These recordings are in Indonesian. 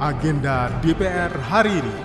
agenda DPR hari ini.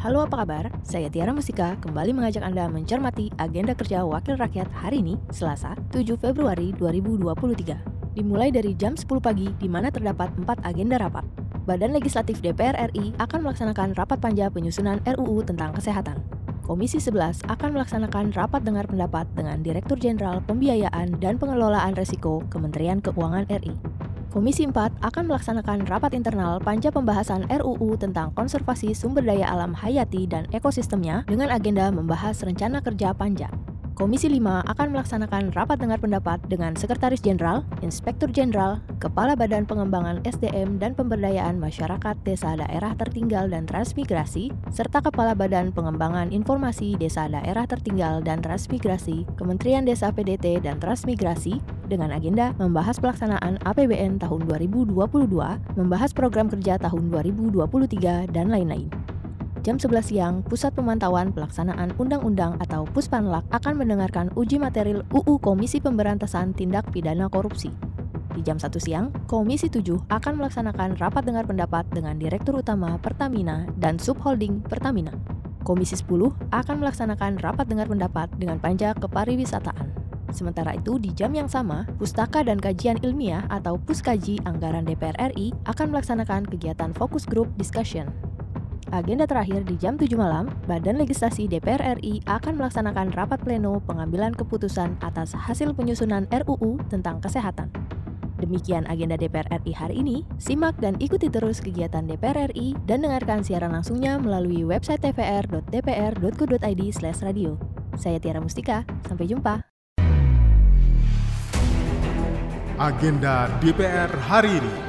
Halo apa kabar? Saya Tiara Musika kembali mengajak Anda mencermati agenda kerja Wakil Rakyat hari ini, Selasa, 7 Februari 2023. Dimulai dari jam 10 pagi di mana terdapat 4 agenda rapat. Badan Legislatif DPR RI akan melaksanakan rapat panja penyusunan RUU tentang kesehatan. Komisi 11 akan melaksanakan rapat dengar pendapat dengan Direktur Jenderal Pembiayaan dan Pengelolaan Resiko Kementerian Keuangan RI. Komisi 4 akan melaksanakan rapat internal panja pembahasan RUU tentang konservasi sumber daya alam hayati dan ekosistemnya dengan agenda membahas rencana kerja panja. Komisi 5 akan melaksanakan rapat dengar pendapat dengan Sekretaris Jenderal, Inspektur Jenderal, Kepala Badan Pengembangan SDM dan Pemberdayaan Masyarakat Desa Daerah Tertinggal dan Transmigrasi, serta Kepala Badan Pengembangan Informasi Desa Daerah Tertinggal dan Transmigrasi, Kementerian Desa PDT dan Transmigrasi, dengan agenda membahas pelaksanaan APBN tahun 2022, membahas program kerja tahun 2023, dan lain-lain jam 11 siang, Pusat Pemantauan Pelaksanaan Undang-Undang atau Puspanlak akan mendengarkan uji material UU Komisi Pemberantasan Tindak Pidana Korupsi. Di jam 1 siang, Komisi 7 akan melaksanakan rapat dengar pendapat dengan Direktur Utama Pertamina dan Subholding Pertamina. Komisi 10 akan melaksanakan rapat dengar pendapat dengan panja kepariwisataan. Sementara itu, di jam yang sama, Pustaka dan Kajian Ilmiah atau Puskaji Anggaran DPR RI akan melaksanakan kegiatan fokus group discussion Agenda terakhir di jam 7 malam, Badan Legislasi DPR RI akan melaksanakan rapat pleno pengambilan keputusan atas hasil penyusunan RUU tentang kesehatan. Demikian agenda DPR RI hari ini. Simak dan ikuti terus kegiatan DPR RI dan dengarkan siaran langsungnya melalui website tvr.dpr.go.id/radio. Saya Tiara Mustika, sampai jumpa. Agenda DPR hari ini.